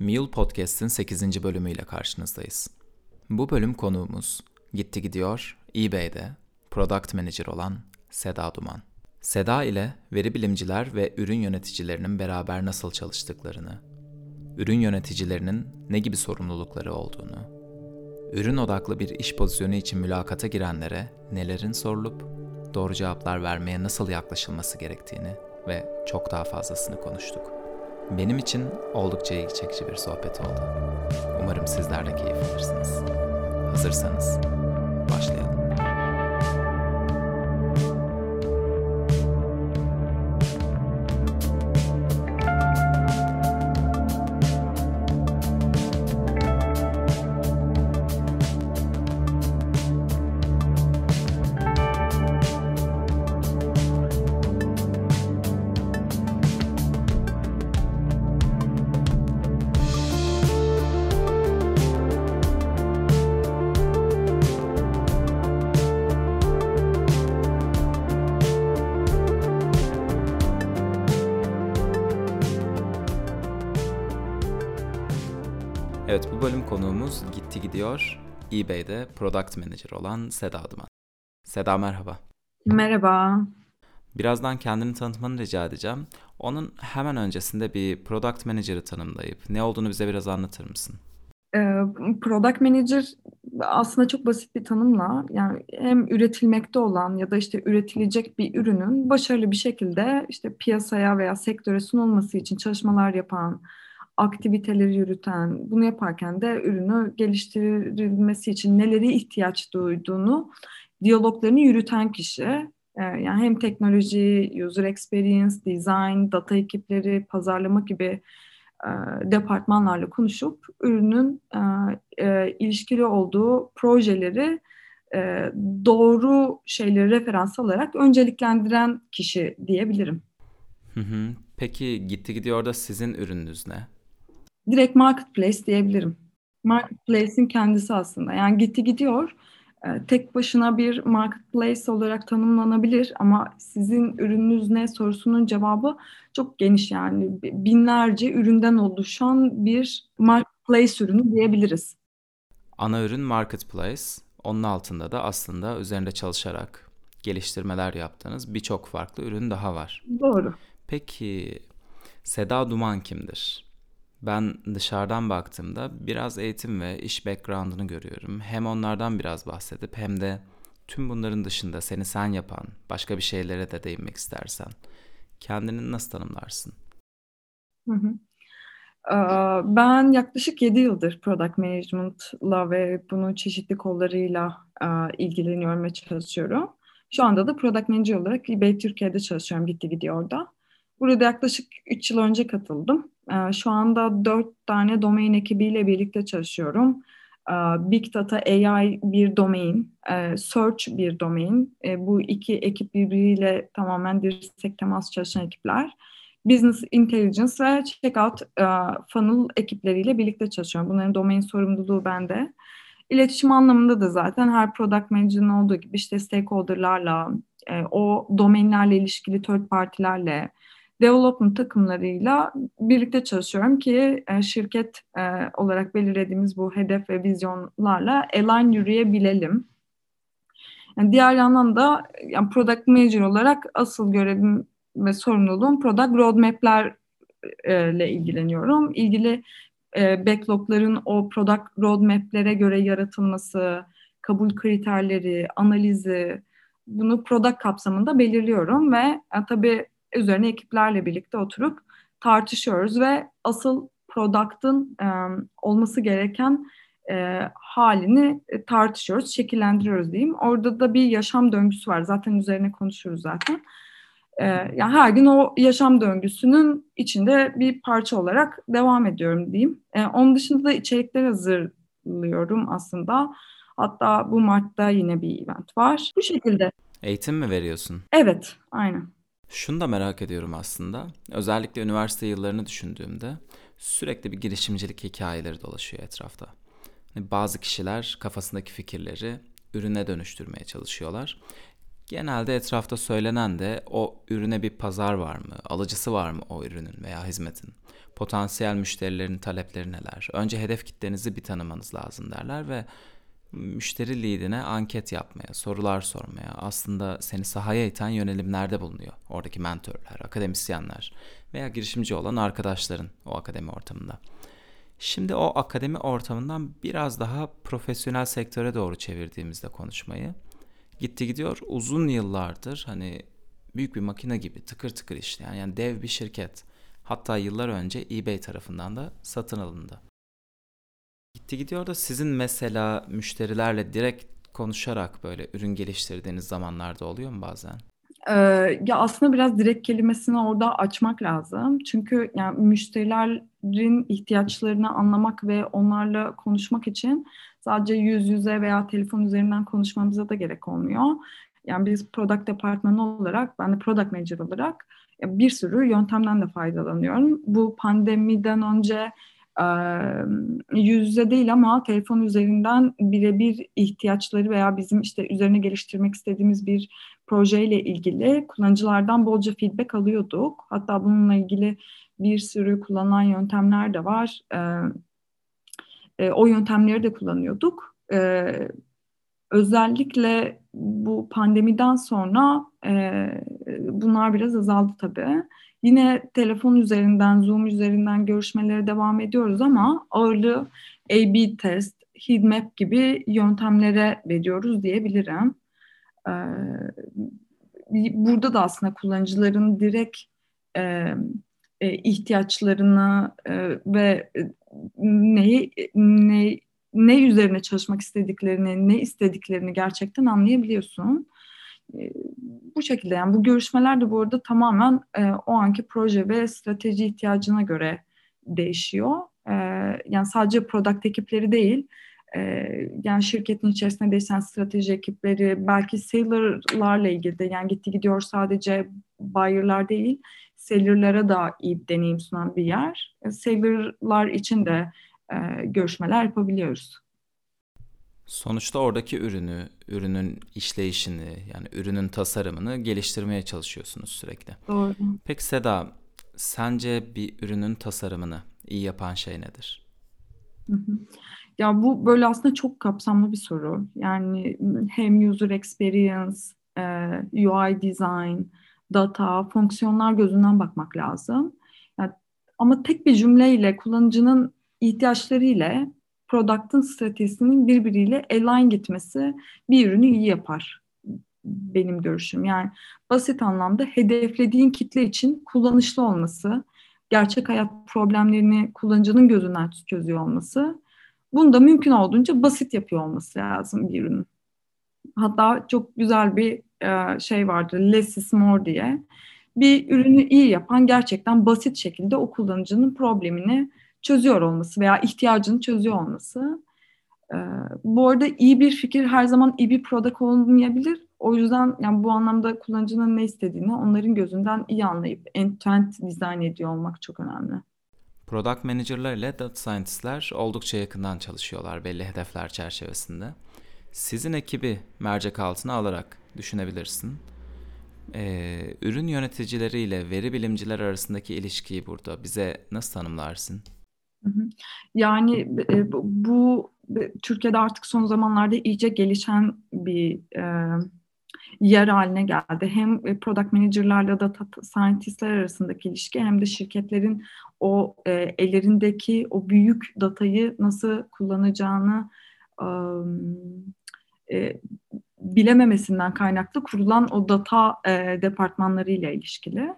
Mule Podcast'in 8. bölümüyle karşınızdayız. Bu bölüm konuğumuz gitti gidiyor eBay'de Product Manager olan Seda Duman. Seda ile veri bilimciler ve ürün yöneticilerinin beraber nasıl çalıştıklarını, ürün yöneticilerinin ne gibi sorumlulukları olduğunu, ürün odaklı bir iş pozisyonu için mülakata girenlere nelerin sorulup doğru cevaplar vermeye nasıl yaklaşılması gerektiğini ve çok daha fazlasını konuştuk. Benim için oldukça ilgi çekici bir sohbet oldu. Umarım sizler de keyif alırsınız. Hazırsanız başlayalım. Gidiyor eBay'de Product Manager olan Seda Duman. Seda merhaba. Merhaba. Birazdan kendini tanıtmanı rica edeceğim. Onun hemen öncesinde bir Product Manager'ı tanımlayıp ne olduğunu bize biraz anlatır mısın? Ee, Product Manager aslında çok basit bir tanımla yani hem üretilmekte olan ya da işte üretilecek bir ürünün başarılı bir şekilde işte piyasaya veya sektöre sunulması için çalışmalar yapan, aktiviteleri yürüten, bunu yaparken de ürünü geliştirilmesi için neleri ihtiyaç duyduğunu, diyaloglarını yürüten kişi. Ee, yani hem teknoloji, user experience, design, data ekipleri, pazarlama gibi e, departmanlarla konuşup ürünün e, e, ilişkili olduğu projeleri doğru şeyleri referans alarak önceliklendiren kişi diyebilirim. Hı hı. Peki gitti gidiyor da sizin ürününüz ne? Direkt marketplace diyebilirim. Marketplace'in kendisi aslında. Yani gitti gidiyor. E, tek başına bir marketplace olarak tanımlanabilir ama sizin ürününüz ne sorusunun cevabı çok geniş yani binlerce üründen oluşan bir marketplace ürünü diyebiliriz. Ana ürün marketplace. Onun altında da aslında üzerinde çalışarak geliştirmeler yaptığınız birçok farklı ürün daha var. Doğru. Peki Seda Duman kimdir? Ben dışarıdan baktığımda biraz eğitim ve iş background'ını görüyorum. Hem onlardan biraz bahsedip hem de tüm bunların dışında seni sen yapan başka bir şeylere de değinmek istersen kendini nasıl tanımlarsın? Hı hı. Ben yaklaşık 7 yıldır product management'la ve bunun çeşitli kollarıyla ilgileniyorum ve çalışıyorum. Şu anda da product manager olarak eBay Türkiye'de çalışıyorum gitti gidiyor da. Burada yaklaşık 3 yıl önce katıldım. Ee, şu anda dört tane domain ekibiyle birlikte çalışıyorum. Ee, Big Data AI bir domain, e, Search bir domain. E, bu iki ekip birbiriyle tamamen dirsek temas çalışan ekipler. Business Intelligence ve Checkout e, Funnel ekipleriyle birlikte çalışıyorum. Bunların domain sorumluluğu bende. İletişim anlamında da zaten her product manager'ın olduğu gibi işte stakeholder'larla, o domainlerle ilişkili third partilerle, development takımlarıyla birlikte çalışıyorum ki e, şirket e, olarak belirlediğimiz bu hedef ve vizyonlarla align yürüyebilelim. Yani diğer yandan da yani product manager olarak asıl görevim ve sorumluluğum product roadmap'ler e, ile ilgileniyorum. İlgili backlog'ların o product roadmap'lere göre yaratılması, kabul kriterleri, analizi bunu product kapsamında belirliyorum ve e, tabii üzerine ekiplerle birlikte oturup tartışıyoruz ve asıl product'ın e, olması gereken e, halini tartışıyoruz, şekillendiriyoruz diyeyim. Orada da bir yaşam döngüsü var. Zaten üzerine konuşuruz zaten. E, yani her gün o yaşam döngüsünün içinde bir parça olarak devam ediyorum diyeyim. E, onun dışında da içerikler hazırlıyorum aslında. Hatta bu Mart'ta yine bir event var. Bu şekilde. Eğitim mi veriyorsun? Evet, aynen. Şunu da merak ediyorum aslında. Özellikle üniversite yıllarını düşündüğümde sürekli bir girişimcilik hikayeleri dolaşıyor etrafta. Hani bazı kişiler kafasındaki fikirleri ürüne dönüştürmeye çalışıyorlar. Genelde etrafta söylenen de o ürüne bir pazar var mı, alıcısı var mı o ürünün veya hizmetin? Potansiyel müşterilerin talepleri neler? Önce hedef kitlenizi bir tanımanız lazım derler ve müşteri leadine anket yapmaya, sorular sormaya, aslında seni sahaya iten yönelimlerde bulunuyor. Oradaki mentörler, akademisyenler veya girişimci olan arkadaşların o akademi ortamında. Şimdi o akademi ortamından biraz daha profesyonel sektöre doğru çevirdiğimizde konuşmayı gitti gidiyor uzun yıllardır hani büyük bir makine gibi tıkır tıkır işleyen yani dev bir şirket. Hatta yıllar önce eBay tarafından da satın alındı. Gitti gidiyor da sizin mesela müşterilerle direkt konuşarak böyle ürün geliştirdiğiniz zamanlarda oluyor mu bazen? Ee, ya aslında biraz direkt kelimesini orada açmak lazım. Çünkü yani müşterilerin ihtiyaçlarını anlamak ve onlarla konuşmak için sadece yüz yüze veya telefon üzerinden konuşmamıza da gerek olmuyor. Yani biz product departmanı olarak, ben de product manager olarak bir sürü yöntemden de faydalanıyorum. Bu pandemiden önce yüz yüze değil ama telefon üzerinden birebir ihtiyaçları veya bizim işte üzerine geliştirmek istediğimiz bir projeyle ilgili kullanıcılardan bolca feedback alıyorduk. Hatta bununla ilgili bir sürü kullanılan yöntemler de var. o yöntemleri de kullanıyorduk. özellikle bu pandemiden sonra bunlar biraz azaldı tabii. Yine telefon üzerinden, Zoom üzerinden görüşmelere devam ediyoruz ama ağırlığı A-B test, heatmap gibi yöntemlere veriyoruz diyebilirim. Ee, burada da aslında kullanıcıların direkt e, e, ihtiyaçlarını e, ve neyi ne ne üzerine çalışmak istediklerini, ne istediklerini gerçekten anlayabiliyorsun. Bu şekilde yani bu görüşmeler de bu arada tamamen e, o anki proje ve strateji ihtiyacına göre değişiyor. E, yani sadece product ekipleri değil, e, yani şirketin içerisinde değişen strateji ekipleri, belki seller'larla ilgili de yani gitti gidiyor sadece buyer'lar değil, seller'lara da iyi deneyim sunan bir yer. E, seller'lar için de e, görüşmeler yapabiliyoruz. Sonuçta oradaki ürünü, ürünün işleyişini, yani ürünün tasarımını geliştirmeye çalışıyorsunuz sürekli. Doğru. Peki Seda, sence bir ürünün tasarımını iyi yapan şey nedir? Ya bu böyle aslında çok kapsamlı bir soru. Yani hem user experience, e, UI design, data, fonksiyonlar gözünden bakmak lazım. Yani, ama tek bir cümleyle kullanıcının ihtiyaçları ile product'ın stratejisinin birbiriyle align gitmesi bir ürünü iyi yapar benim görüşüm. Yani basit anlamda hedeflediğin kitle için kullanışlı olması, gerçek hayat problemlerini kullanıcının gözünden çözüyor olması, bunu da mümkün olduğunca basit yapıyor olması lazım bir ürünün. Hatta çok güzel bir e, şey vardır, less is more diye. Bir ürünü iyi yapan gerçekten basit şekilde o kullanıcının problemini çözüyor olması veya ihtiyacını çözüyor olması. Ee, bu arada iyi bir fikir her zaman iyi bir product olmayabilir. O yüzden yani bu anlamda kullanıcının ne istediğini onların gözünden iyi anlayıp end-to-end dizayn ediyor olmak çok önemli. Product manager'lar ile data scientist'ler oldukça yakından çalışıyorlar belli hedefler çerçevesinde. Sizin ekibi mercek altına alarak düşünebilirsin. Ee, ürün yöneticileriyle veri bilimciler arasındaki ilişkiyi burada bize nasıl tanımlarsın? Yani e, bu Türkiye'de artık son zamanlarda iyice gelişen bir e, yer haline geldi. Hem product manager'larla data scientist'ler arasındaki ilişki hem de şirketlerin o e, ellerindeki o büyük datayı nasıl kullanacağını e, bilememesinden kaynaklı kurulan o data e, departmanları ile ilişkili.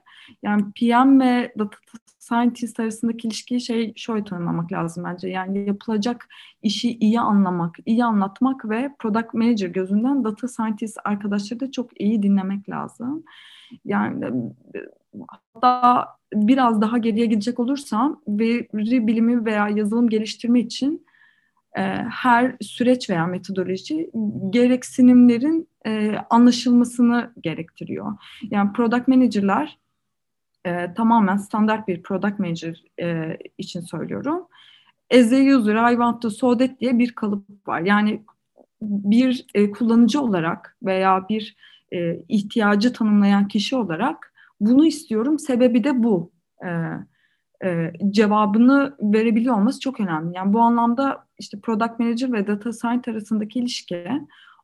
Yani PM ve data scientist arasındaki ilişkiyi şey şöyle tanımlamak lazım bence. Yani yapılacak işi iyi anlamak, iyi anlatmak ve product manager gözünden data scientist arkadaşları da çok iyi dinlemek lazım. Yani hatta biraz daha geriye gidecek olursam veri bilimi veya yazılım geliştirme için e, her süreç veya metodoloji gereksinimlerin e, anlaşılmasını gerektiriyor. Yani product manager'lar e, tamamen standart bir product manager e, için söylüyorum. As a user, I want to so diye bir kalıp var. Yani bir e, kullanıcı olarak veya bir e, ihtiyacı tanımlayan kişi olarak bunu istiyorum sebebi de bu e, e, cevabını verebiliyor olması çok önemli. Yani bu anlamda işte product manager ve data science arasındaki ilişki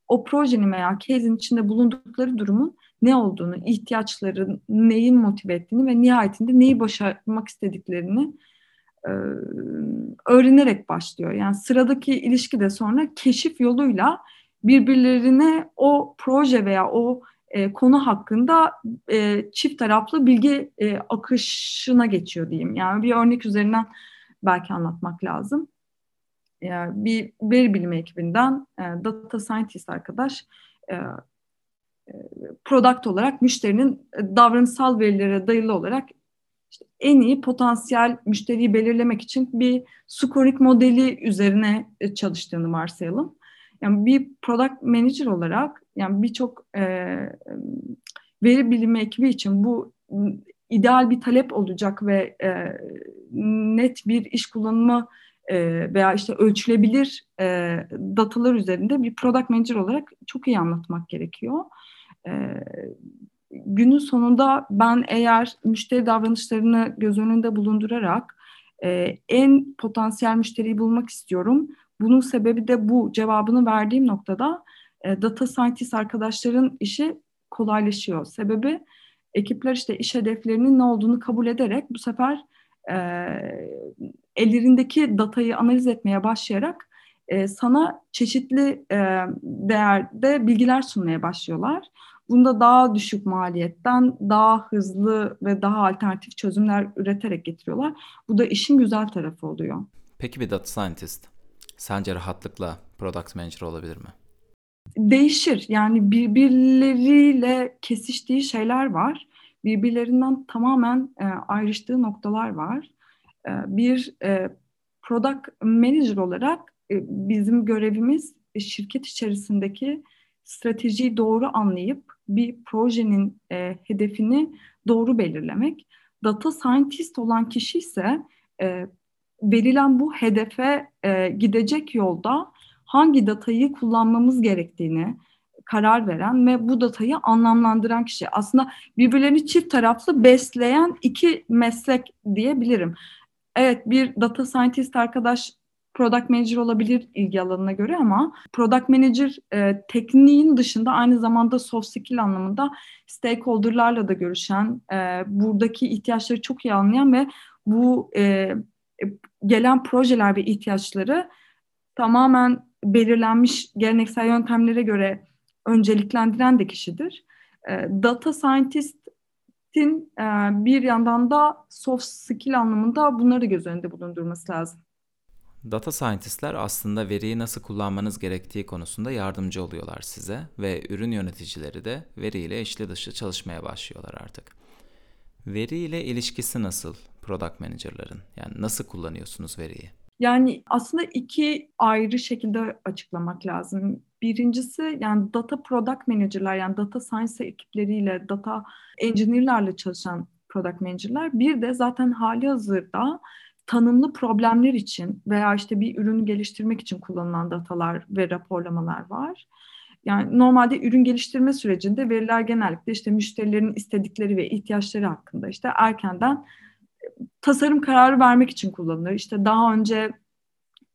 o projenin veya case'in içinde bulundukları durumun ne olduğunu, ihtiyaçları, neyin motive ettiğini ve nihayetinde neyi başarmak istediklerini e, öğrenerek başlıyor. Yani sıradaki ilişki de sonra keşif yoluyla birbirlerine o proje veya o e, konu hakkında e, çift taraflı bilgi e, akışına geçiyor diyeyim. Yani bir örnek üzerinden belki anlatmak lazım. Yani bir veri bilimi ekibinden e, data scientist arkadaş e, product olarak müşterinin davranışsal verilere dayalı olarak işte en iyi potansiyel müşteriyi belirlemek için bir scoring modeli üzerine e, çalıştığını varsayalım. Yani bir product manager olarak yani birçok e, veri bilimi ekibi için bu ideal bir talep olacak ve e, net bir iş kullanımı e, veya işte ölçülebilir e, datalar üzerinde bir product manager olarak çok iyi anlatmak gerekiyor. E, günün sonunda ben eğer müşteri davranışlarını göz önünde bulundurarak e, en potansiyel müşteriyi bulmak istiyorum. Bunun sebebi de bu cevabını verdiğim noktada e, data scientist arkadaşların işi kolaylaşıyor. Sebebi ekipler işte iş hedeflerinin ne olduğunu kabul ederek bu sefer e, ellerindeki datayı analiz etmeye başlayarak e, sana çeşitli e, değerde bilgiler sunmaya başlıyorlar. Bunda daha düşük maliyetten daha hızlı ve daha alternatif çözümler üreterek getiriyorlar. Bu da işin güzel tarafı oluyor. Peki bir data scientist sence rahatlıkla product manager olabilir mi? Değişir. Yani birbirleriyle kesiştiği şeyler var. Birbirlerinden tamamen e, ayrıştığı noktalar var. E, bir e, product manager olarak e, bizim görevimiz e, şirket içerisindeki stratejiyi doğru anlayıp bir projenin e, hedefini doğru belirlemek. Data scientist olan kişi ise e, verilen bu hedefe e, gidecek yolda hangi datayı kullanmamız gerektiğini karar veren ve bu datayı anlamlandıran kişi. Aslında birbirlerini çift taraflı besleyen iki meslek diyebilirim. Evet bir data scientist arkadaş product manager olabilir ilgi alanına göre ama product manager e, tekniğin dışında aynı zamanda soft skill anlamında stakeholderlarla da görüşen, e, buradaki ihtiyaçları çok iyi anlayan ve bu e, gelen projeler ve ihtiyaçları tamamen belirlenmiş geleneksel yöntemlere göre önceliklendiren de kişidir. E, data scientist'in e, bir yandan da soft skill anlamında bunları göz önünde bulundurması lazım. Data scientistler aslında veriyi nasıl kullanmanız gerektiği konusunda yardımcı oluyorlar size ve ürün yöneticileri de veriyle içli dışı çalışmaya başlıyorlar artık. Veri ile ilişkisi nasıl product manager'ların? Yani nasıl kullanıyorsunuz veriyi? Yani aslında iki ayrı şekilde açıklamak lazım. Birincisi yani data product manager'lar yani data science ekipleriyle, data engineer'larla çalışan product manager'lar. Bir de zaten hali hazırda tanımlı problemler için veya işte bir ürünü geliştirmek için kullanılan datalar ve raporlamalar var. Yani normalde ürün geliştirme sürecinde veriler genellikle işte müşterilerin istedikleri ve ihtiyaçları hakkında işte erkenden e, tasarım kararı vermek için kullanılır. İşte daha önce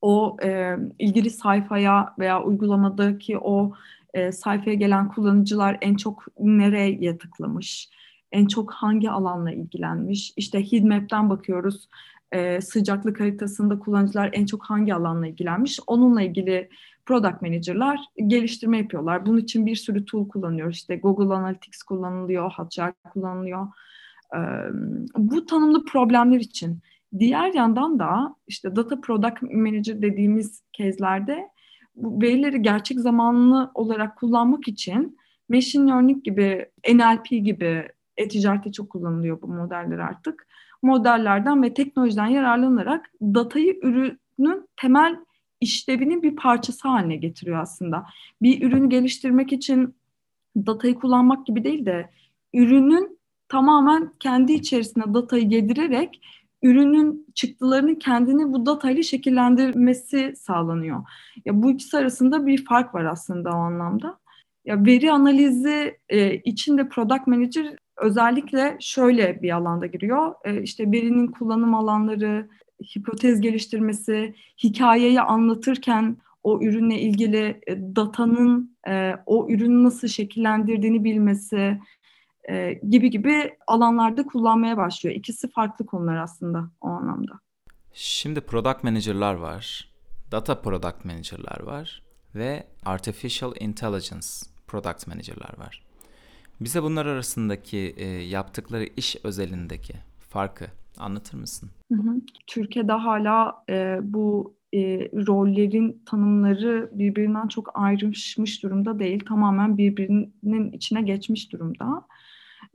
o e, ilgili sayfaya veya uygulamadaki o e, sayfaya gelen kullanıcılar en çok nereye tıklamış, en çok hangi alanla ilgilenmiş. İşte heatmap'ten bakıyoruz e, sıcaklık haritasında kullanıcılar en çok hangi alanla ilgilenmiş. Onunla ilgili product manager'lar geliştirme yapıyorlar. Bunun için bir sürü tool kullanıyor. İşte Google Analytics kullanılıyor, Hotjar kullanılıyor. E, bu tanımlı problemler için. Diğer yandan da işte data product manager dediğimiz kezlerde bu verileri gerçek zamanlı olarak kullanmak için machine learning gibi, NLP gibi e-ticarette çok kullanılıyor bu modeller artık modellerden ve teknolojiden yararlanarak datayı ürünün temel işlevinin bir parçası haline getiriyor aslında. Bir ürünü geliştirmek için datayı kullanmak gibi değil de ürünün tamamen kendi içerisine datayı yedirerek ürünün çıktılarını kendini bu datayla şekillendirmesi sağlanıyor. Ya bu ikisi arasında bir fark var aslında o anlamda. Ya veri analizi e, içinde product manager özellikle şöyle bir alanda giriyor. E, işte verinin kullanım alanları, hipotez geliştirmesi, hikayeyi anlatırken o ürünle ilgili e, datanın e, o ürünü nasıl şekillendirdiğini bilmesi e, gibi gibi alanlarda kullanmaya başlıyor. İkisi farklı konular aslında o anlamda. Şimdi product manager'lar var, data product manager'lar var ve artificial intelligence product manager'lar var. Bize bunlar arasındaki e, yaptıkları iş özelindeki farkı anlatır mısın? Hı hı. Türkiye'de hala e, bu e, rollerin tanımları birbirinden çok ayrışmış durumda değil. Tamamen birbirinin içine geçmiş durumda.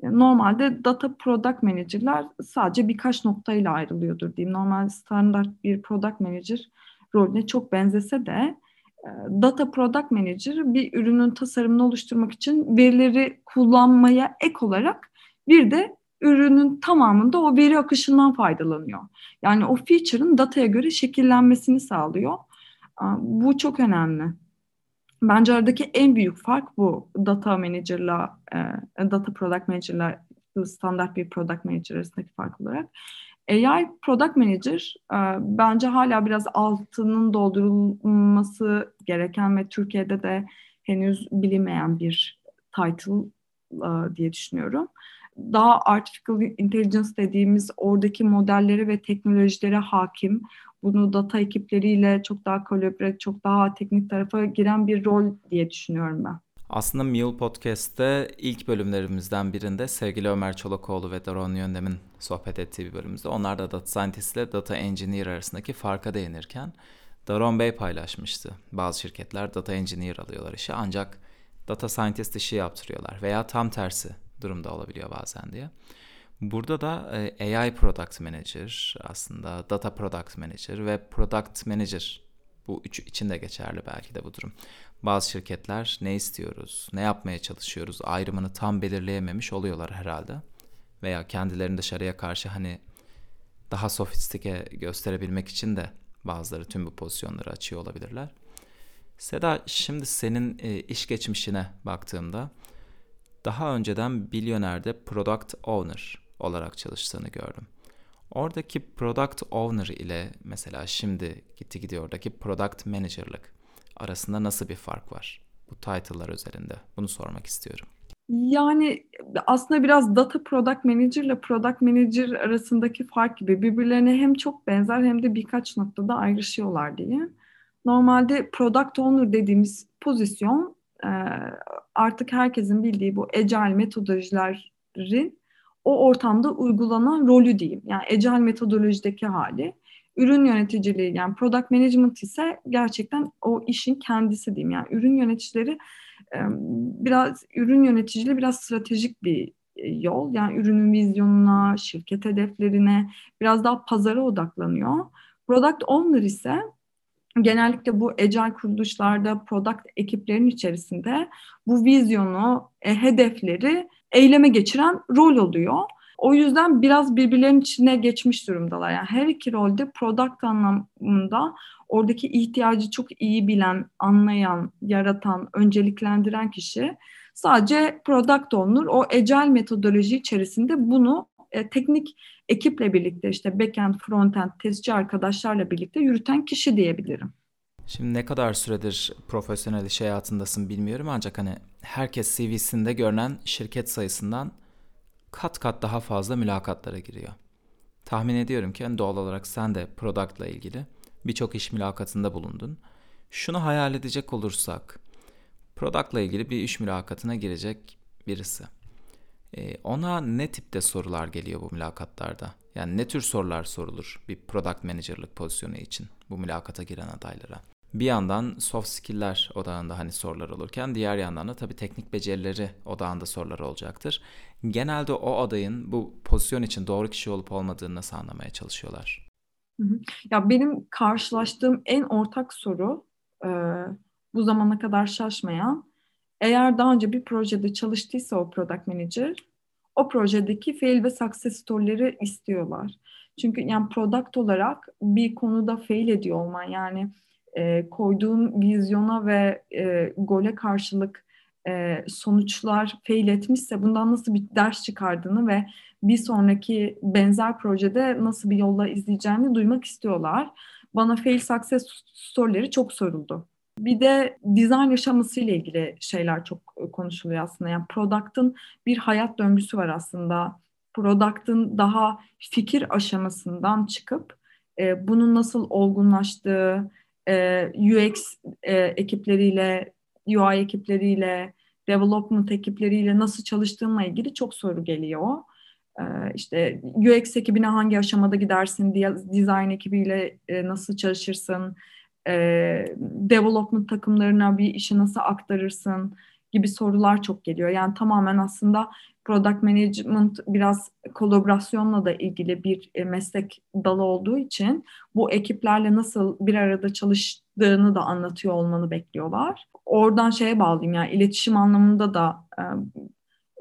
E, normalde data product manager'lar sadece birkaç noktayla ayrılıyordur diyeyim. Normal standart bir product manager rolüne çok benzese de data product manager bir ürünün tasarımını oluşturmak için verileri kullanmaya ek olarak bir de ürünün tamamında o veri akışından faydalanıyor. Yani o feature'ın dataya göre şekillenmesini sağlıyor. Bu çok önemli. Bence aradaki en büyük fark bu data manager'la e, data product manager'la standart bir product manager arasındaki fark olarak. AI product manager e, bence hala biraz altının doldurulması gereken ve Türkiye'de de henüz bilinmeyen bir title e, diye düşünüyorum daha artificial intelligence dediğimiz oradaki modellere ve teknolojilere hakim. Bunu data ekipleriyle çok daha kolaboratif, çok daha teknik tarafa giren bir rol diye düşünüyorum ben. Aslında Mule Podcast'te ilk bölümlerimizden birinde sevgili Ömer Çolakoğlu ve Daron Yöndem'in sohbet ettiği bir bölümümüzde onlar da data scientist ile data engineer arasındaki farka değinirken Daron Bey paylaşmıştı. Bazı şirketler data engineer alıyorlar işe ancak data scientist işi yaptırıyorlar veya tam tersi durumda olabiliyor bazen diye. Burada da e, AI Product Manager aslında Data Product Manager ve Product Manager bu üçü için de geçerli belki de bu durum. Bazı şirketler ne istiyoruz, ne yapmaya çalışıyoruz ayrımını tam belirleyememiş oluyorlar herhalde. Veya kendilerini dışarıya karşı hani daha sofistike gösterebilmek için de bazıları tüm bu pozisyonları açıyor olabilirler. Seda şimdi senin e, iş geçmişine baktığımda daha önceden Bilyoner'de Product Owner olarak çalıştığını gördüm. Oradaki Product Owner ile mesela şimdi gitti gidiyor oradaki Product Manager'lık arasında nasıl bir fark var? Bu title'lar üzerinde bunu sormak istiyorum. Yani aslında biraz data product manager ile product manager arasındaki fark gibi birbirlerine hem çok benzer hem de birkaç noktada ayrışıyorlar diye. Normalde product owner dediğimiz pozisyon artık herkesin bildiği bu agile metodolojilerin o ortamda uygulanan rolü diyeyim. Yani agile metodolojideki hali. Ürün yöneticiliği yani product management ise gerçekten o işin kendisi diyeyim. Yani ürün yöneticileri biraz ürün yöneticiliği biraz stratejik bir yol. Yani ürünün vizyonuna, şirket hedeflerine biraz daha pazara odaklanıyor. Product owner ise genellikle bu agile kuruluşlarda product ekiplerin içerisinde bu vizyonu, e, hedefleri eyleme geçiren rol oluyor. O yüzden biraz birbirlerinin içine geçmiş durumdalar. Yani her iki rolde product anlamında oradaki ihtiyacı çok iyi bilen, anlayan, yaratan, önceliklendiren kişi sadece product owner o agile metodoloji içerisinde bunu e, teknik ekiple birlikte işte backend, frontend, testçi arkadaşlarla birlikte yürüten kişi diyebilirim. Şimdi ne kadar süredir profesyonel iş hayatındasın bilmiyorum ancak hani herkes CV'sinde görünen şirket sayısından kat kat daha fazla mülakatlara giriyor. Tahmin ediyorum ki doğal olarak sen de product'la ilgili birçok iş mülakatında bulundun. Şunu hayal edecek olursak, product'la ilgili bir iş mülakatına girecek birisi. Ee, ona ne tipte sorular geliyor bu mülakatlarda? Yani ne tür sorular sorulur bir product manager'lık pozisyonu için bu mülakata giren adaylara? Bir yandan soft skill'ler odağında hani sorular olurken diğer yandan da tabii teknik becerileri odağında sorular olacaktır. Genelde o adayın bu pozisyon için doğru kişi olup olmadığını nasıl anlamaya çalışıyorlar? Ya benim karşılaştığım en ortak soru e, bu zamana kadar şaşmayan eğer daha önce bir projede çalıştıysa o product manager o projedeki fail ve success story'leri istiyorlar. Çünkü yani product olarak bir konuda fail ediyor olman yani e, koyduğun vizyona ve e, gole karşılık e, sonuçlar fail etmişse bundan nasıl bir ders çıkardığını ve bir sonraki benzer projede nasıl bir yolla izleyeceğini duymak istiyorlar. Bana fail success story'leri çok soruldu. Bir de design aşaması ile ilgili şeyler çok konuşuluyor aslında. Yani product'ın bir hayat döngüsü var aslında. Product'ın daha fikir aşamasından çıkıp e, bunun nasıl olgunlaştığı, e, UX e, ekipleriyle, UI ekipleriyle, development ekipleriyle nasıl çalıştığınla ilgili çok soru geliyor. E, işte UX ekibine hangi aşamada gidersin, design ekibiyle e, nasıl çalışırsın, development takımlarına bir işi nasıl aktarırsın gibi sorular çok geliyor. Yani tamamen aslında product management biraz kolaborasyonla da ilgili bir e, meslek dalı olduğu için bu ekiplerle nasıl bir arada çalıştığını da anlatıyor olmanı bekliyorlar. Oradan şeye bağlayayım yani iletişim anlamında da e,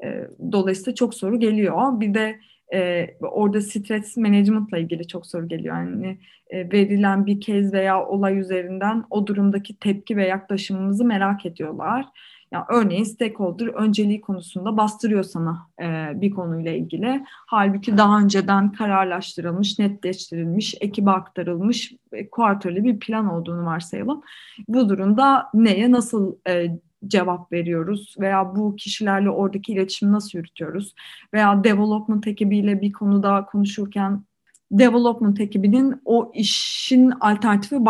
e, dolayısıyla çok soru geliyor. Bir de e, orada stres management'la ilgili çok soru geliyor. Yani e, verilen bir kez veya olay üzerinden o durumdaki tepki ve yaklaşımımızı merak ediyorlar. Yani örneğin stakeholder önceliği konusunda bastırıyor sana e, bir konuyla ilgili. Halbuki daha önceden kararlaştırılmış, netleştirilmiş, ekibe aktarılmış e, kuartörlü bir plan olduğunu varsayalım. Bu durumda neye nasıl e, cevap veriyoruz veya bu kişilerle oradaki iletişimi nasıl yürütüyoruz veya development ekibiyle bir konuda konuşurken development ekibinin o işin alternatifi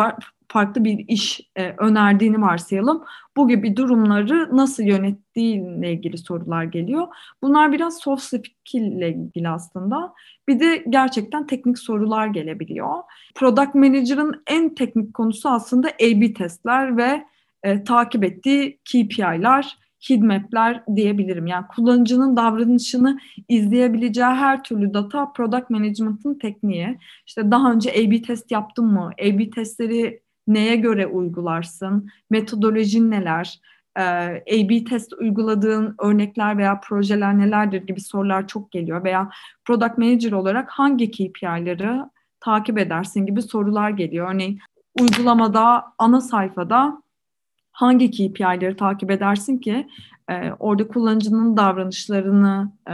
farklı bir iş e, önerdiğini varsayalım. Bu gibi durumları nasıl yönettiğiyle ilgili sorular geliyor. Bunlar biraz soft skill ile ilgili aslında. Bir de gerçekten teknik sorular gelebiliyor. Product Manager'ın en teknik konusu aslında A-B testler ve e, takip ettiği KPI'ler, heatmap'ler diyebilirim. Yani kullanıcının davranışını izleyebileceği her türlü data product management'ın tekniği. İşte daha önce A-B test yaptın mı? A-B testleri neye göre uygularsın? Metodolojin neler? Ee, A-B test uyguladığın örnekler veya projeler nelerdir gibi sorular çok geliyor. Veya product manager olarak hangi KPI'leri takip edersin gibi sorular geliyor. Örneğin uygulamada ana sayfada hangi KPI'leri takip edersin ki e, orada kullanıcının davranışlarını e,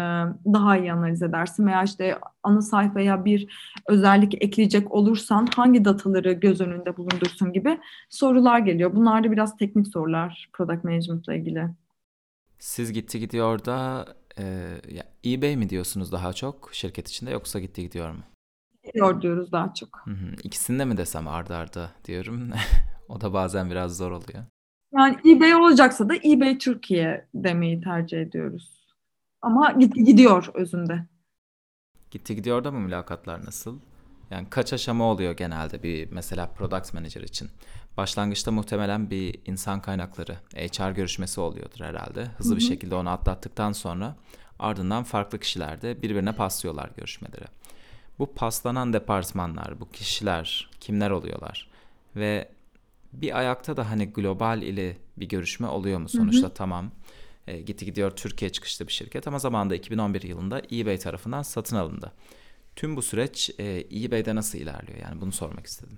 daha iyi analiz edersin veya işte ana sayfaya bir özellik ekleyecek olursan hangi dataları göz önünde bulundursun gibi sorular geliyor. Bunlar da biraz teknik sorular product management ile ilgili. Siz gitti gidiyor da e, ya eBay mi diyorsunuz daha çok şirket içinde yoksa gitti gidiyor mu? Gidiyor diyoruz daha çok. Hı hı. İkisini de mi desem ardarda arda diyorum. o da bazen biraz zor oluyor. Yani eBay olacaksa da eBay Türkiye demeyi tercih ediyoruz. Ama gitti gidiyor özünde. Gitti gidiyor da mı mülakatlar nasıl? Yani kaç aşama oluyor genelde bir mesela product manager için? Başlangıçta muhtemelen bir insan kaynakları HR görüşmesi oluyordur herhalde. Hızlı Hı-hı. bir şekilde onu atlattıktan sonra ardından farklı kişiler de birbirine paslıyorlar görüşmeleri. Bu paslanan departmanlar, bu kişiler kimler oluyorlar? Ve bir ayakta da hani global ile bir görüşme oluyor mu? Sonuçta hı hı. tamam e, gitti gidiyor Türkiye çıkışlı bir şirket ama zamanında 2011 yılında eBay tarafından satın alındı. Tüm bu süreç e, eBay'de nasıl ilerliyor? Yani bunu sormak istedim.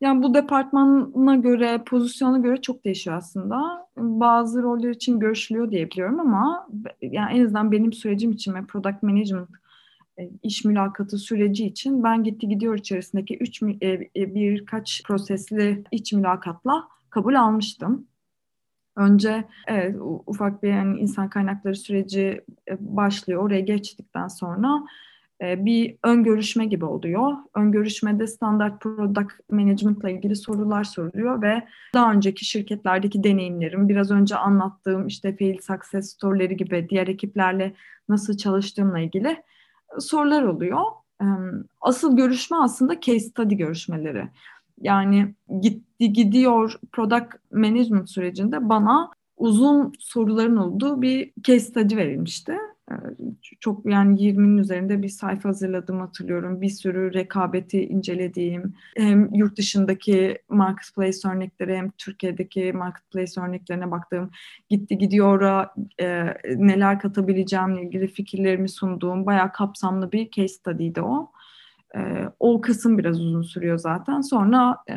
Yani bu departmana göre, pozisyona göre çok değişiyor aslında. Bazı roller için görüşülüyor diyebiliyorum ama yani en azından benim sürecim için ve product management iş mülakatı süreci için ben gitti gidiyor içerisindeki üç e, e, birkaç prosesli iç mülakatla kabul almıştım. Önce evet, ufak bir yani insan kaynakları süreci başlıyor. Oraya geçtikten sonra bir ön görüşme gibi oluyor. Ön görüşmede standart product management ile ilgili sorular soruluyor ve daha önceki şirketlerdeki deneyimlerim, biraz önce anlattığım işte fail success story'leri gibi diğer ekiplerle nasıl çalıştığımla ilgili sorular oluyor. Asıl görüşme aslında case study görüşmeleri. Yani gitti gidiyor product management sürecinde bana uzun soruların olduğu bir case study verilmişti. Ee, çok yani 20'nin üzerinde bir sayfa hazırladım hatırlıyorum. Bir sürü rekabeti incelediğim hem yurt dışındaki marketplace örnekleri hem Türkiye'deki marketplace örneklerine baktığım gitti gidiyor'a e, neler katabileceğimle ilgili fikirlerimi sunduğum bayağı kapsamlı bir case study'di o. E, o kısım biraz uzun sürüyor zaten. Sonra e,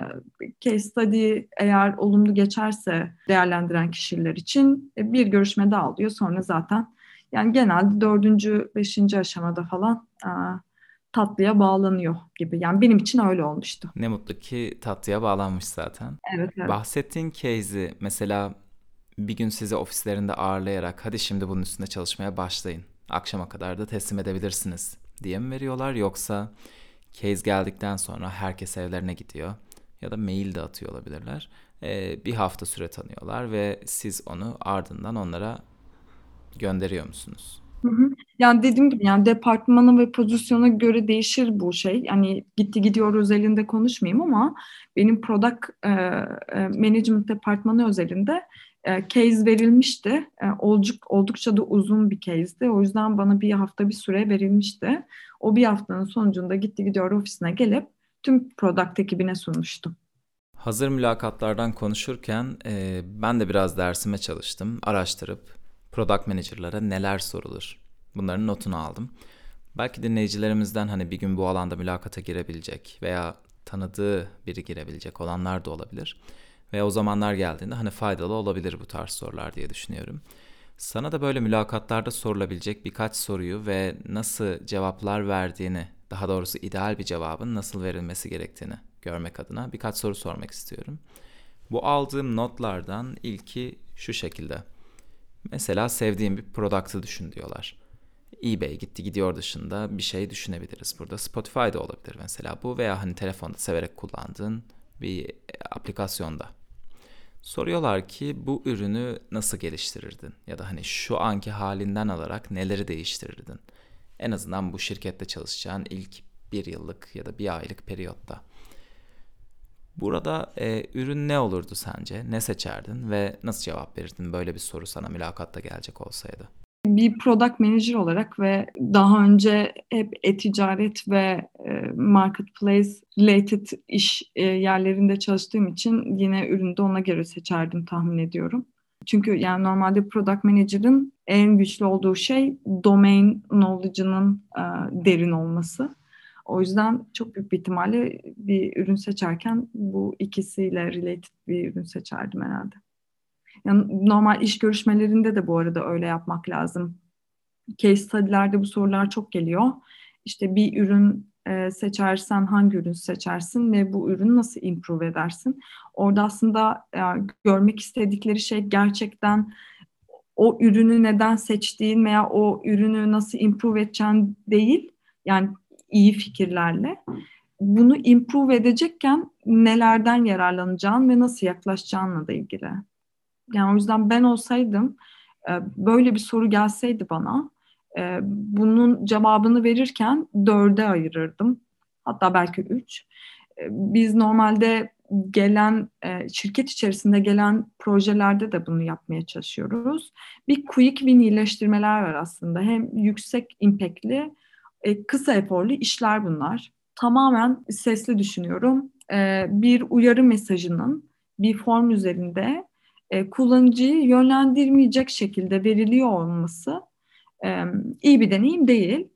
case study eğer olumlu geçerse değerlendiren kişiler için e, bir görüşme daha oluyor. Sonra zaten yani genelde dördüncü, beşinci aşamada falan e, tatlıya bağlanıyor gibi. Yani benim için öyle olmuştu. Ne mutlu ki tatlıya bağlanmış zaten. Evet, evet. Bahsettiğin case'i mesela bir gün sizi ofislerinde ağırlayarak hadi şimdi bunun üstünde çalışmaya başlayın. Akşama kadar da teslim edebilirsiniz diye mi veriyorlar yoksa case geldikten sonra herkes evlerine gidiyor ya da mail de atıyor olabilirler. Ee, bir hafta süre tanıyorlar ve siz onu ardından onlara gönderiyor musunuz? Hı hı. Yani dediğim gibi yani departmana ve pozisyona göre değişir bu şey. Yani gitti gidiyor özelinde konuşmayayım ama benim product e, e, management departmanı özelinde e, case verilmişti. E, olduk, oldukça da uzun bir case'di. O yüzden bana bir hafta bir süre verilmişti. O bir haftanın sonucunda gitti gidiyor ofisine gelip tüm product ekibine sunmuştum. Hazır mülakatlardan konuşurken e, ben de biraz dersime çalıştım. Araştırıp product manager'lara neler sorulur? Bunların notunu aldım. Belki dinleyicilerimizden hani bir gün bu alanda mülakata girebilecek veya tanıdığı biri girebilecek olanlar da olabilir. Ve o zamanlar geldiğinde hani faydalı olabilir bu tarz sorular diye düşünüyorum. Sana da böyle mülakatlarda sorulabilecek birkaç soruyu ve nasıl cevaplar verdiğini, daha doğrusu ideal bir cevabın nasıl verilmesi gerektiğini görmek adına birkaç soru sormak istiyorum. Bu aldığım notlardan ilki şu şekilde. Mesela sevdiğim bir product'ı düşün diyorlar. eBay gitti gidiyor dışında bir şey düşünebiliriz burada. Spotify'da olabilir mesela bu veya hani telefonda severek kullandığın bir aplikasyonda. Soruyorlar ki bu ürünü nasıl geliştirirdin ya da hani şu anki halinden alarak neleri değiştirirdin? En azından bu şirkette çalışacağın ilk bir yıllık ya da bir aylık periyotta. Burada e, ürün ne olurdu sence? Ne seçerdin ve nasıl cevap verirdin böyle bir soru sana mülakatta gelecek olsaydı? Bir product manager olarak ve daha önce hep e-ticaret ve e, marketplace related iş e, yerlerinde çalıştığım için yine ürünü de ona göre seçerdim tahmin ediyorum. Çünkü yani normalde product manager'ın en güçlü olduğu şey domain knowledge'ının e, derin olması. O yüzden çok büyük bir ihtimalle bir ürün seçerken bu ikisiyle related bir ürün seçerdim herhalde. Yani normal iş görüşmelerinde de bu arada öyle yapmak lazım. Case study'lerde bu sorular çok geliyor. İşte bir ürün e, seçersen hangi ürün seçersin ve bu ürünü nasıl improve edersin? Orada aslında e, görmek istedikleri şey gerçekten o ürünü neden seçtiğin veya o ürünü nasıl improve edeceğin değil. Yani iyi fikirlerle bunu improve edecekken nelerden yararlanacağın ve nasıl yaklaşacağınla da ilgili. Yani o yüzden ben olsaydım e, böyle bir soru gelseydi bana e, bunun cevabını verirken dörde ayırırdım. Hatta belki üç. E, biz normalde gelen şirket içerisinde gelen projelerde de bunu yapmaya çalışıyoruz. Bir quick win iyileştirmeler var aslında. Hem yüksek impactli e, kısa eforlu işler bunlar. Tamamen sesli düşünüyorum. E, bir uyarı mesajının bir form üzerinde e, kullanıcıyı yönlendirmeyecek şekilde veriliyor olması e, iyi bir deneyim değil.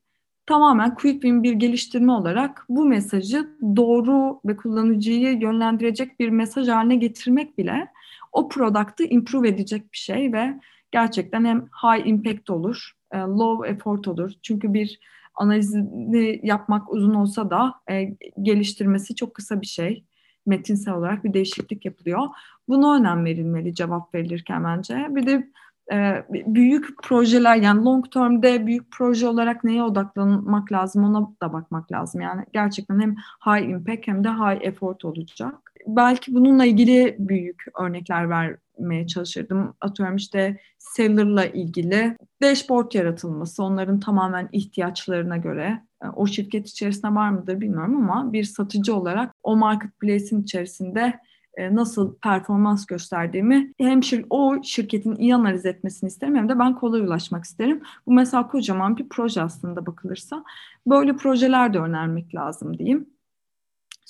Tamamen quick win bir geliştirme olarak bu mesajı doğru ve kullanıcıyı yönlendirecek bir mesaj haline getirmek bile o product'ı improve edecek bir şey ve gerçekten hem high impact olur, e, low effort olur. Çünkü bir analizini yapmak uzun olsa da e, geliştirmesi çok kısa bir şey. Metinsel olarak bir değişiklik yapılıyor. Buna önem verilmeli cevap verilirken bence. Bir de e, büyük projeler yani long term'de büyük proje olarak neye odaklanmak lazım ona da bakmak lazım. Yani gerçekten hem high impact hem de high effort olacak. Belki bununla ilgili büyük örnekler vermeye çalışırdım. Atıyorum işte seller'la ilgili dashboard yaratılması, onların tamamen ihtiyaçlarına göre e, o şirket içerisinde var mıdır bilmiyorum ama bir satıcı olarak o marketplace'in içerisinde e, nasıl performans gösterdiğimi hem şir o şirketin iyi analiz etmesini isterim hem de ben kolay ulaşmak isterim. Bu mesela kocaman bir proje aslında bakılırsa. Böyle projeler de önermek lazım diyeyim.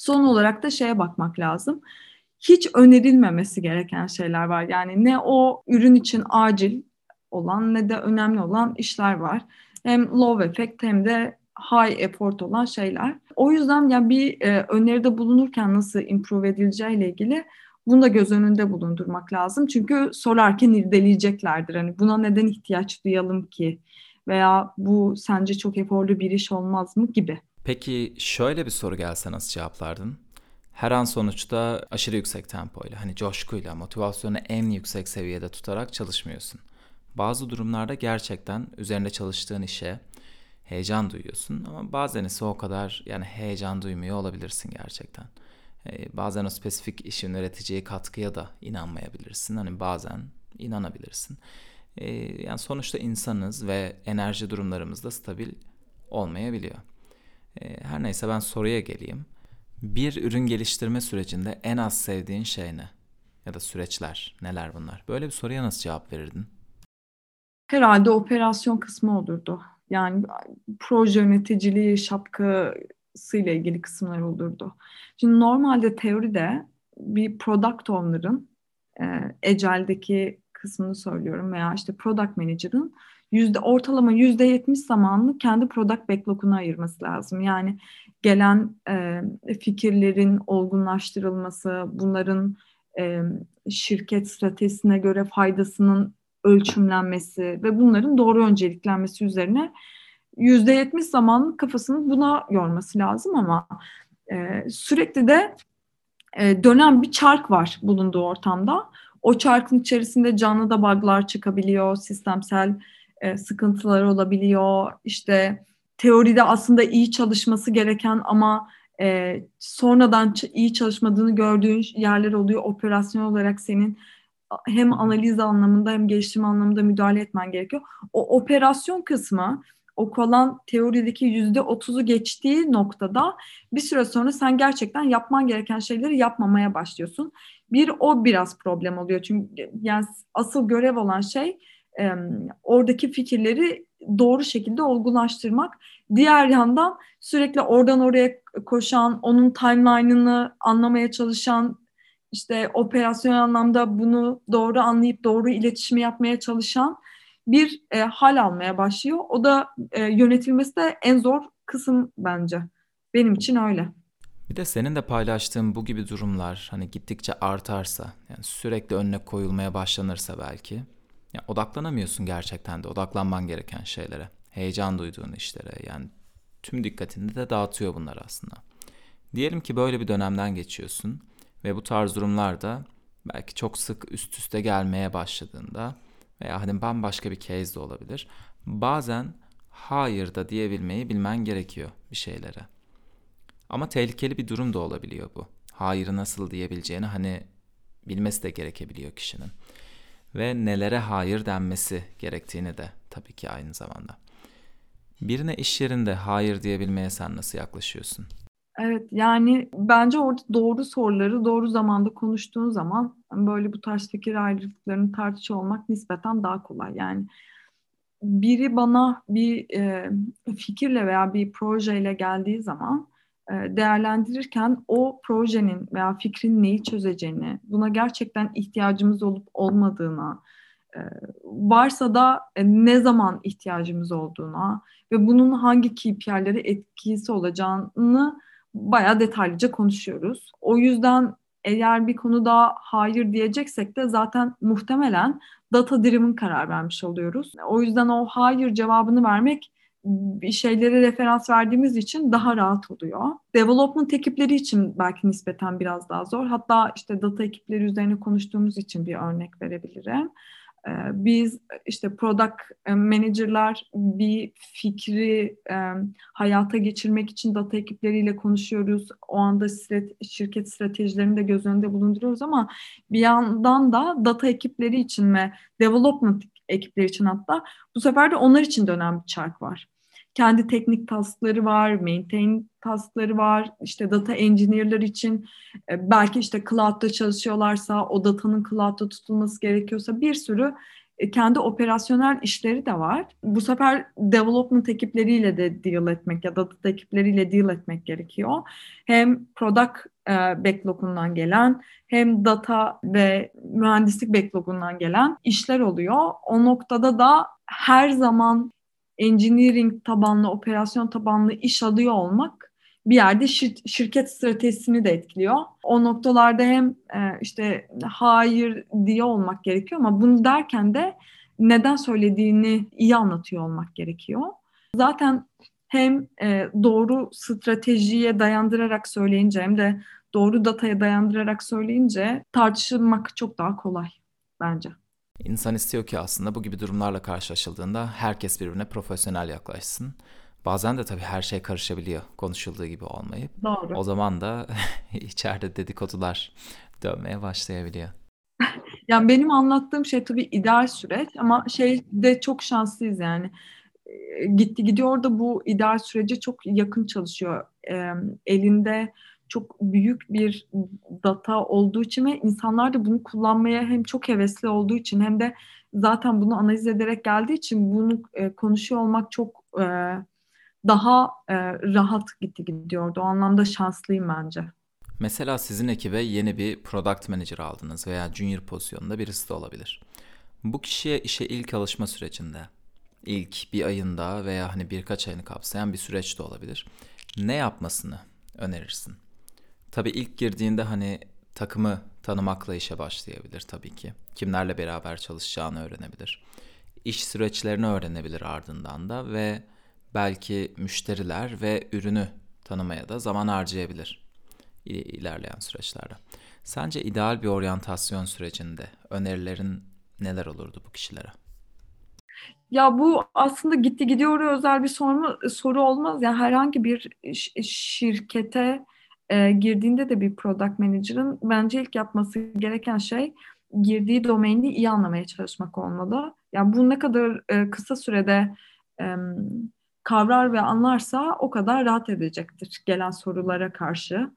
Son olarak da şeye bakmak lazım. Hiç önerilmemesi gereken şeyler var. Yani ne o ürün için acil olan ne de önemli olan işler var. Hem low effect hem de high effort olan şeyler. O yüzden yani bir e, öneride bulunurken nasıl improve edileceğiyle ilgili bunu da göz önünde bulundurmak lazım. Çünkü sorarken irdeleyeceklerdir. Hani buna neden ihtiyaç duyalım ki? Veya bu sence çok eforlu bir iş olmaz mı gibi. Peki şöyle bir soru gelse nasıl cevaplardın? Her an sonuçta aşırı yüksek tempoyla, hani coşkuyla, motivasyonu en yüksek seviyede tutarak çalışmıyorsun. Bazı durumlarda gerçekten üzerinde çalıştığın işe heyecan duyuyorsun ama bazen ise o kadar yani heyecan duymuyor olabilirsin gerçekten. Ee, bazen o spesifik işin üreteceği katkıya da inanmayabilirsin. Hani bazen inanabilirsin. Ee, yani sonuçta insanız ve enerji durumlarımız da stabil olmayabiliyor. Ee, her neyse ben soruya geleyim. Bir ürün geliştirme sürecinde en az sevdiğin şey ne? Ya da süreçler neler bunlar? Böyle bir soruya nasıl cevap verirdin? Herhalde operasyon kısmı olurdu. Yani proje yöneticiliği şapkasıyla ilgili kısımlar olurdu. Şimdi normalde teoride bir product owner'ın e, Ecel'deki kısmını söylüyorum veya işte product manager'ın yüzde ortalama yüzde yetmiş zamanını kendi product backlog'una ayırması lazım. Yani gelen e, fikirlerin olgunlaştırılması, bunların e, şirket stratejisine göre faydasının ölçümlenmesi ve bunların doğru önceliklenmesi üzerine yüzde yetmiş zamanın kafasını buna yorması lazım ama e, sürekli de e, dönen bir çark var bulunduğu ortamda. O çarkın içerisinde canlı da bug'lar çıkabiliyor, sistemsel e, sıkıntılar olabiliyor. İşte teoride aslında iyi çalışması gereken ama e, sonradan iyi çalışmadığını gördüğün yerler oluyor. Operasyon olarak senin hem analiz anlamında hem geliştirme anlamında müdahale etmen gerekiyor. O operasyon kısmı o kalan teorideki yüzde otuzu geçtiği noktada bir süre sonra sen gerçekten yapman gereken şeyleri yapmamaya başlıyorsun. Bir o biraz problem oluyor çünkü yani asıl görev olan şey e, oradaki fikirleri doğru şekilde olgulaştırmak. Diğer yandan sürekli oradan oraya koşan, onun timeline'ını anlamaya çalışan, işte operasyon anlamda bunu doğru anlayıp doğru iletişimi yapmaya çalışan bir e, hal almaya başlıyor. O da e, yönetilmesi de en zor kısım bence. Benim için öyle. Bir de senin de paylaştığın bu gibi durumlar hani gittikçe artarsa, yani sürekli önüne koyulmaya başlanırsa belki yani odaklanamıyorsun gerçekten de odaklanman gereken şeylere. Heyecan duyduğun işlere yani tüm dikkatini de dağıtıyor bunlar aslında. Diyelim ki böyle bir dönemden geçiyorsun ve bu tarz durumlarda belki çok sık üst üste gelmeye başladığında veya hani bambaşka bir case de olabilir. Bazen hayır da diyebilmeyi bilmen gerekiyor bir şeylere. Ama tehlikeli bir durum da olabiliyor bu. Hayırı nasıl diyebileceğini hani bilmesi de gerekebiliyor kişinin. Ve nelere hayır denmesi gerektiğini de tabii ki aynı zamanda. Birine iş yerinde hayır diyebilmeye sen nasıl yaklaşıyorsun? Evet yani bence orada doğru soruları doğru zamanda konuştuğun zaman böyle bu tarz fikir ayrılıklarını tartışıyor olmak nispeten daha kolay. Yani biri bana bir e, fikirle veya bir projeyle geldiği zaman değerlendirirken o projenin veya fikrin neyi çözeceğini, buna gerçekten ihtiyacımız olup olmadığına, e, varsa da e, ne zaman ihtiyacımız olduğuna ve bunun hangi KPI'lere etkisi olacağını bayağı detaylıca konuşuyoruz. O yüzden eğer bir konuda hayır diyeceksek de zaten muhtemelen data driven karar vermiş oluyoruz. O yüzden o hayır cevabını vermek şeylere referans verdiğimiz için daha rahat oluyor. Development ekipleri için belki nispeten biraz daha zor. Hatta işte data ekipleri üzerine konuştuğumuz için bir örnek verebilirim. Ee, biz işte product manager'lar bir fikri e, hayata geçirmek için data ekipleriyle konuşuyoruz. O anda şirket stratejilerini de göz önünde bulunduruyoruz ama bir yandan da data ekipleri için ve development ekipleri için hatta bu sefer de onlar için de önemli bir çark var kendi teknik taskları var, maintain taskları var. İşte data engineer'lar için e, belki işte cloud'da çalışıyorlarsa o datanın cloud'da tutulması gerekiyorsa bir sürü kendi operasyonel işleri de var. Bu sefer development ekipleriyle de deal etmek ya da data ekipleriyle deal etmek gerekiyor. Hem product e, backlogundan gelen hem data ve mühendislik backlogundan gelen işler oluyor. O noktada da her zaman engineering tabanlı, operasyon tabanlı iş alıyor olmak bir yerde şir- şirket stratejisini de etkiliyor. O noktalarda hem e, işte hayır diye olmak gerekiyor ama bunu derken de neden söylediğini iyi anlatıyor olmak gerekiyor. Zaten hem e, doğru stratejiye dayandırarak söyleyince hem de doğru dataya dayandırarak söyleyince tartışılmak çok daha kolay bence. İnsan istiyor ki aslında bu gibi durumlarla karşılaşıldığında herkes birbirine profesyonel yaklaşsın. Bazen de tabii her şey karışabiliyor konuşulduğu gibi olmayıp. Doğru. O zaman da içeride dedikodular dönmeye başlayabiliyor. yani benim anlattığım şey tabii ideal süreç ama şey de çok şanslıyız yani. Gitti gidiyor da bu ideal sürece çok yakın çalışıyor. E, elinde çok büyük bir data olduğu için ve insanlar da bunu kullanmaya hem çok hevesli olduğu için hem de zaten bunu analiz ederek geldiği için bunu e, konuşuyor olmak çok e, daha e, rahat gitti gidiyordu. O anlamda şanslıyım bence. Mesela sizin ekibe yeni bir product manager aldınız veya junior pozisyonunda birisi de olabilir. Bu kişiye işe ilk alışma sürecinde, ilk bir ayında veya hani birkaç ayını kapsayan bir süreç de olabilir. Ne yapmasını önerirsin? Tabii ilk girdiğinde hani takımı tanımakla işe başlayabilir tabii ki. Kimlerle beraber çalışacağını öğrenebilir. İş süreçlerini öğrenebilir ardından da ve belki müşteriler ve ürünü tanımaya da zaman harcayabilir ilerleyen süreçlerde. Sence ideal bir oryantasyon sürecinde önerilerin neler olurdu bu kişilere? Ya bu aslında gitti gidiyor özel bir soru, soru olmaz. Yani herhangi bir şirkete e, girdiğinde de bir product manager'ın bence ilk yapması gereken şey girdiği domaini iyi anlamaya çalışmak olmalı. Yani bu ne kadar e, kısa sürede e, kavrar ve anlarsa o kadar rahat edecektir gelen sorulara karşı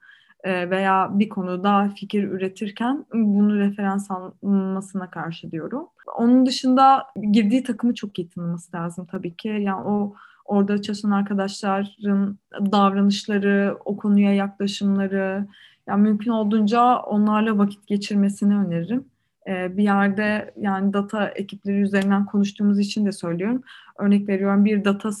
e, veya bir konuda fikir üretirken bunu referans almasına karşı diyorum. Onun dışında girdiği takımı çok iyi tanıması lazım tabii ki. Yani o orada çalışan arkadaşların davranışları, o konuya yaklaşımları, yani mümkün olduğunca onlarla vakit geçirmesini öneririm. Ee, bir yerde yani data ekipleri üzerinden konuştuğumuz için de söylüyorum. Örnek veriyorum bir data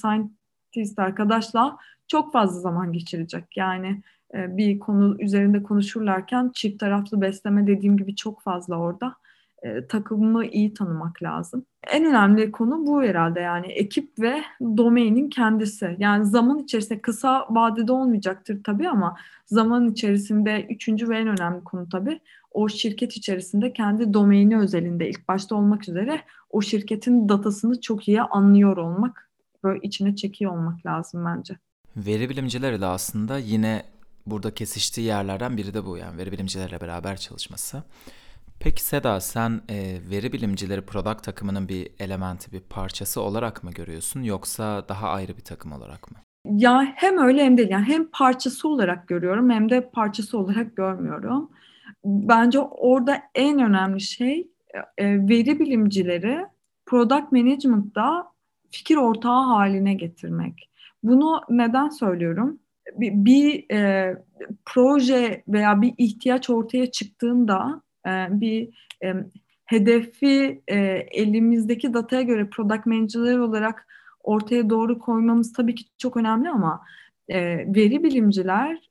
scientist arkadaşla çok fazla zaman geçirecek. Yani e, bir konu üzerinde konuşurlarken çift taraflı besleme dediğim gibi çok fazla orada e, takımı iyi tanımak lazım. En önemli konu bu herhalde yani ekip ve domainin kendisi. Yani zaman içerisinde kısa vadede olmayacaktır tabii ama zaman içerisinde üçüncü ve en önemli konu tabii o şirket içerisinde kendi domaini özelinde ilk başta olmak üzere o şirketin datasını çok iyi anlıyor olmak, böyle içine çekiyor olmak lazım bence. Veri bilimcileri de aslında yine burada kesiştiği yerlerden biri de bu yani veri bilimcilerle beraber çalışması. Peki Seda sen e, veri bilimcileri product takımının bir elementi, bir parçası olarak mı görüyorsun yoksa daha ayrı bir takım olarak mı? Ya hem öyle hem de yani hem parçası olarak görüyorum hem de parçası olarak görmüyorum. Bence orada en önemli şey e, veri bilimcileri product management'da fikir ortağı haline getirmek. Bunu neden söylüyorum? Bir, bir e, proje veya bir ihtiyaç ortaya çıktığında e, bir e, hedefi e, elimizdeki dataya göre product manager'lar olarak ortaya doğru koymamız tabii ki çok önemli ama veri bilimciler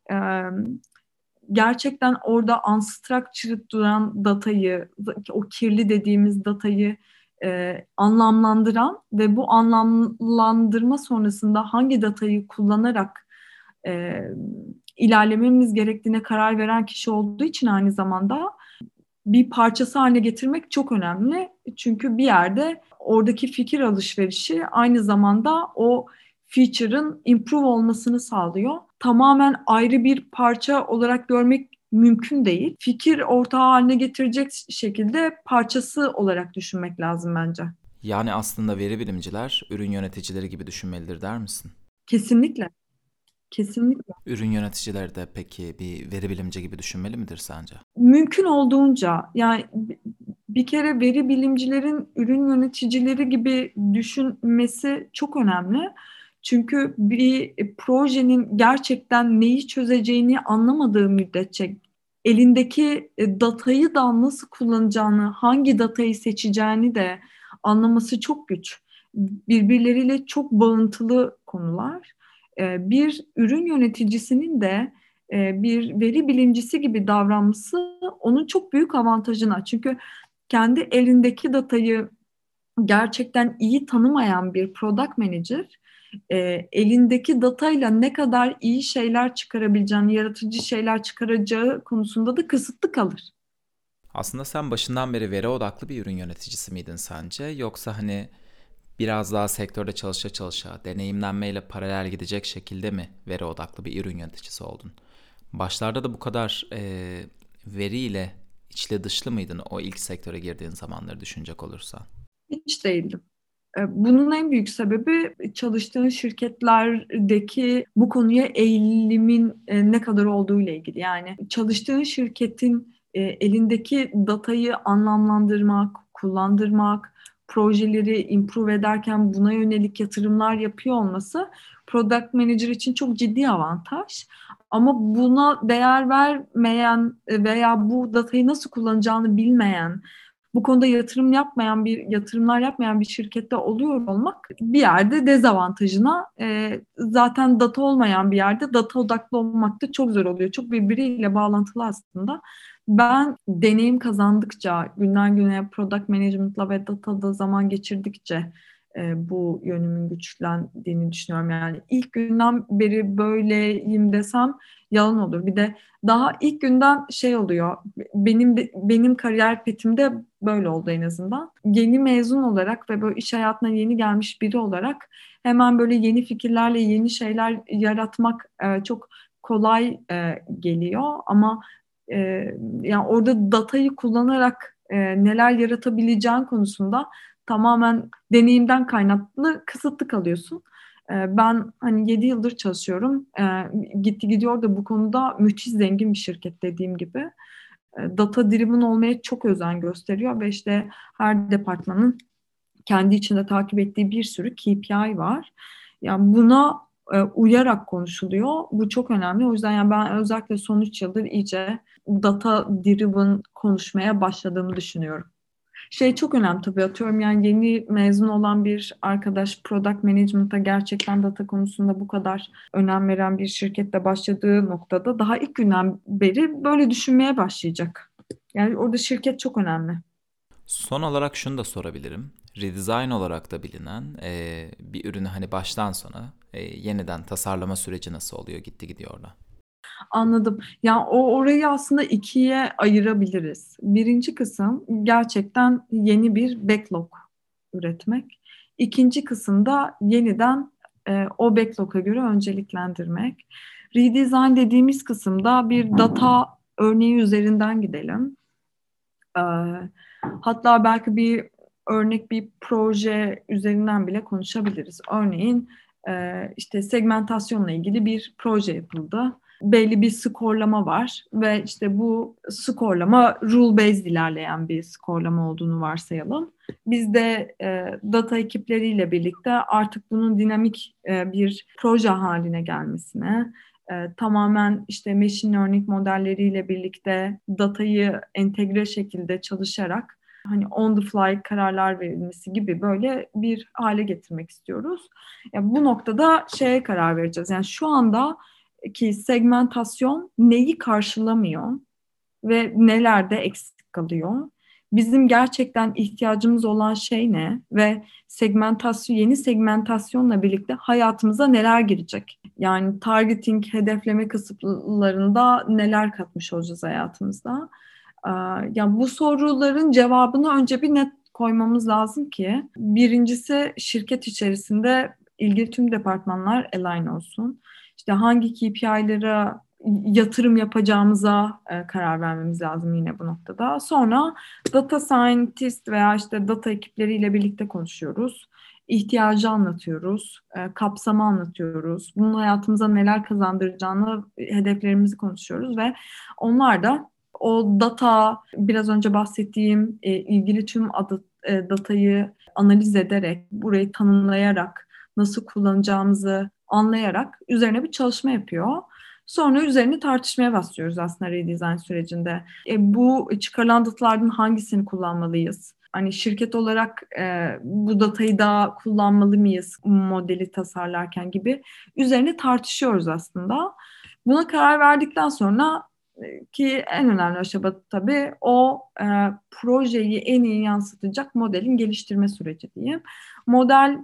gerçekten orada unstructured duran datayı, o kirli dediğimiz datayı e, anlamlandıran ve bu anlamlandırma sonrasında hangi datayı kullanarak e, ilerlememiz gerektiğine karar veren kişi olduğu için aynı zamanda bir parçası haline getirmek çok önemli. Çünkü bir yerde oradaki fikir alışverişi aynı zamanda o feature'ın improve olmasını sağlıyor. Tamamen ayrı bir parça olarak görmek mümkün değil. Fikir ortağı haline getirecek şekilde parçası olarak düşünmek lazım bence. Yani aslında veri bilimciler ürün yöneticileri gibi düşünmelidir der misin? Kesinlikle. Kesinlikle. Ürün yöneticileri de peki bir veri bilimci gibi düşünmeli midir sence? Mümkün olduğunca yani bir kere veri bilimcilerin ürün yöneticileri gibi düşünmesi çok önemli. Çünkü bir projenin gerçekten neyi çözeceğini anlamadığı müddetçe elindeki e, datayı da nasıl kullanacağını, hangi datayı seçeceğini de anlaması çok güç. birbirleriyle çok bağıntılı konular. E, bir ürün yöneticisinin de e, bir veri bilimcisi gibi davranması onun çok büyük avantajına. Çünkü kendi elindeki datayı gerçekten iyi tanımayan bir product manager e, elindeki datayla ne kadar iyi şeyler çıkarabileceğini, yaratıcı şeyler çıkaracağı konusunda da kısıtlı kalır. Aslında sen başından beri veri odaklı bir ürün yöneticisi miydin sence? Yoksa hani biraz daha sektörde çalışa çalışa, deneyimlenmeyle paralel gidecek şekilde mi veri odaklı bir ürün yöneticisi oldun? Başlarda da bu kadar e, veriyle içli dışlı mıydın o ilk sektöre girdiğin zamanları düşünecek olursan? Hiç değildim. E, bunun en büyük sebebi çalıştığın şirketlerdeki bu konuya eğilimin e, ne kadar olduğu ile ilgili. Yani çalıştığın şirketin e, elindeki datayı anlamlandırmak, kullandırmak, projeleri improve ederken buna yönelik yatırımlar yapıyor olması product manager için çok ciddi avantaj. Ama buna değer vermeyen veya bu datayı nasıl kullanacağını bilmeyen, bu konuda yatırım yapmayan bir yatırımlar yapmayan bir şirkette oluyor olmak bir yerde dezavantajına e, zaten data olmayan bir yerde data odaklı olmak da çok zor oluyor. Çok birbiriyle bağlantılı aslında. Ben deneyim kazandıkça, günden güne product management'la ve datada zaman geçirdikçe e, bu yönümün güçlendiğini düşünüyorum. Yani ilk günden beri böyleyim desem yalan olur. Bir de daha ilk günden şey oluyor. Benim benim kariyer petimde böyle oldu en azından. Yeni mezun olarak ve böyle iş hayatına yeni gelmiş biri olarak hemen böyle yeni fikirlerle yeni şeyler yaratmak e, çok kolay e, geliyor ama e, yani orada datayı kullanarak e, neler yaratabileceğin konusunda tamamen deneyimden kaynaklı kısıtlı kalıyorsun. E, ben hani 7 yıldır çalışıyorum. E, gitti gidiyor da bu konuda müthiş zengin bir şirket dediğim gibi. E, data driven olmaya çok özen gösteriyor ve işte her departmanın kendi içinde takip ettiği bir sürü KPI var. Yani buna e, uyarak konuşuluyor. Bu çok önemli. O yüzden yani ben özellikle son 3 yıldır iyice data driven konuşmaya başladığımı düşünüyorum. Şey çok önemli tabii atıyorum yani yeni mezun olan bir arkadaş product management'a gerçekten data konusunda bu kadar önem veren bir şirkette başladığı noktada daha ilk günden beri böyle düşünmeye başlayacak. Yani orada şirket çok önemli. Son olarak şunu da sorabilirim. Redesign olarak da bilinen e, bir ürünü hani baştan sona e, yeniden tasarlama süreci nasıl oluyor gitti gidiyor da. Anladım. Yani o orayı aslında ikiye ayırabiliriz. Birinci kısım gerçekten yeni bir backlog üretmek. İkinci kısımda yeniden e, o backlog'a göre önceliklendirmek. Redesign dediğimiz kısımda bir data örneği üzerinden gidelim. E, hatta belki bir örnek bir proje üzerinden bile konuşabiliriz. Örneğin e, işte segmentasyonla ilgili bir proje yapıldı belli bir skorlama var ve işte bu skorlama rule based ilerleyen bir skorlama olduğunu varsayalım. Biz de e, data ekipleriyle birlikte artık bunun dinamik e, bir proje haline gelmesine, e, tamamen işte machine learning modelleriyle birlikte datayı entegre şekilde çalışarak hani on the fly kararlar verilmesi gibi böyle bir hale getirmek istiyoruz. Yani bu noktada şeye karar vereceğiz. Yani şu anda ki segmentasyon neyi karşılamıyor ve nelerde eksik kalıyor? Bizim gerçekten ihtiyacımız olan şey ne ve segmentasyon yeni segmentasyonla birlikte hayatımıza neler girecek? Yani targeting, hedefleme kısımlarında neler katmış olacağız hayatımızda? Yani bu soruların cevabını önce bir net koymamız lazım ki birincisi şirket içerisinde ilgili tüm departmanlar align olsun işte hangi KPI'lere yatırım yapacağımıza e, karar vermemiz lazım yine bu noktada. Sonra data scientist veya işte data ekipleriyle birlikte konuşuyoruz. İhtiyacı anlatıyoruz, e, kapsamı anlatıyoruz. Bunun hayatımıza neler kazandıracağını, hedeflerimizi konuşuyoruz ve onlar da o data, biraz önce bahsettiğim e, ilgili tüm adı, e, datayı analiz ederek, burayı tanımlayarak, nasıl kullanacağımızı anlayarak üzerine bir çalışma yapıyor. Sonra üzerine tartışmaya başlıyoruz aslında redesign sürecinde. E, bu çıkarılan datalardan hangisini kullanmalıyız? Hani şirket olarak e, bu datayı daha kullanmalı mıyız modeli tasarlarken gibi üzerine tartışıyoruz aslında. Buna karar verdikten sonra e, ki en önemli aşama tabii o e, projeyi en iyi yansıtacak modelin geliştirme süreci diyeyim. Model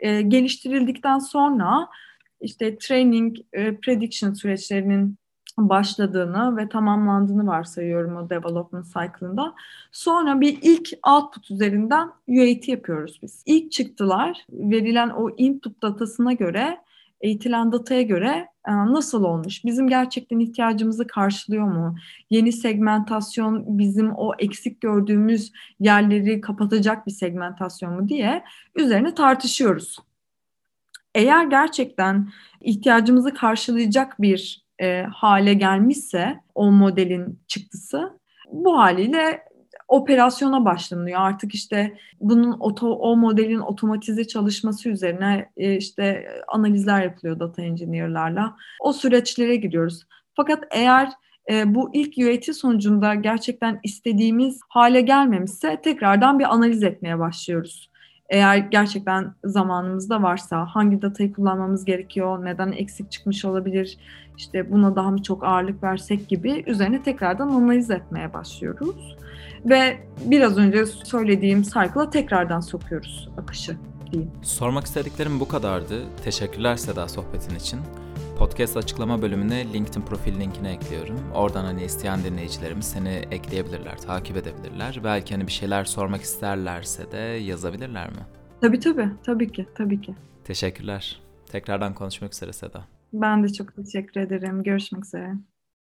e, geliştirildikten sonra işte training, e, prediction süreçlerinin başladığını ve tamamlandığını varsayıyorum o development cycle'ında. Sonra bir ilk output üzerinden UAT yapıyoruz biz. İlk çıktılar verilen o input datasına göre eğitilen dataya göre e, nasıl olmuş? Bizim gerçekten ihtiyacımızı karşılıyor mu? Yeni segmentasyon bizim o eksik gördüğümüz yerleri kapatacak bir segmentasyon mu diye üzerine tartışıyoruz. Eğer gerçekten ihtiyacımızı karşılayacak bir e, hale gelmişse o modelin çıktısı bu haliyle operasyona başlanıyor. Artık işte bunun oto, o modelin otomatize çalışması üzerine e, işte analizler yapılıyor data engineer'larla. O süreçlere giriyoruz. Fakat eğer e, bu ilk UAT sonucunda gerçekten istediğimiz hale gelmemişse tekrardan bir analiz etmeye başlıyoruz. Eğer gerçekten zamanımız da varsa hangi datayı kullanmamız gerekiyor, neden eksik çıkmış olabilir, işte buna daha mı çok ağırlık versek gibi üzerine tekrardan analiz etmeye başlıyoruz. Ve biraz önce söylediğim cycle'a tekrardan sokuyoruz akışı diyeyim. Sormak istediklerim bu kadardı. Teşekkürler Seda sohbetin için. Podcast açıklama bölümüne LinkedIn profil linkini ekliyorum. Oradan hani isteyen dinleyicilerimiz seni ekleyebilirler, takip edebilirler. Belki hani bir şeyler sormak isterlerse de yazabilirler mi? Tabii tabii, tabii ki, tabii ki. Teşekkürler. Tekrardan konuşmak üzere Seda. Ben de çok teşekkür ederim. Görüşmek üzere.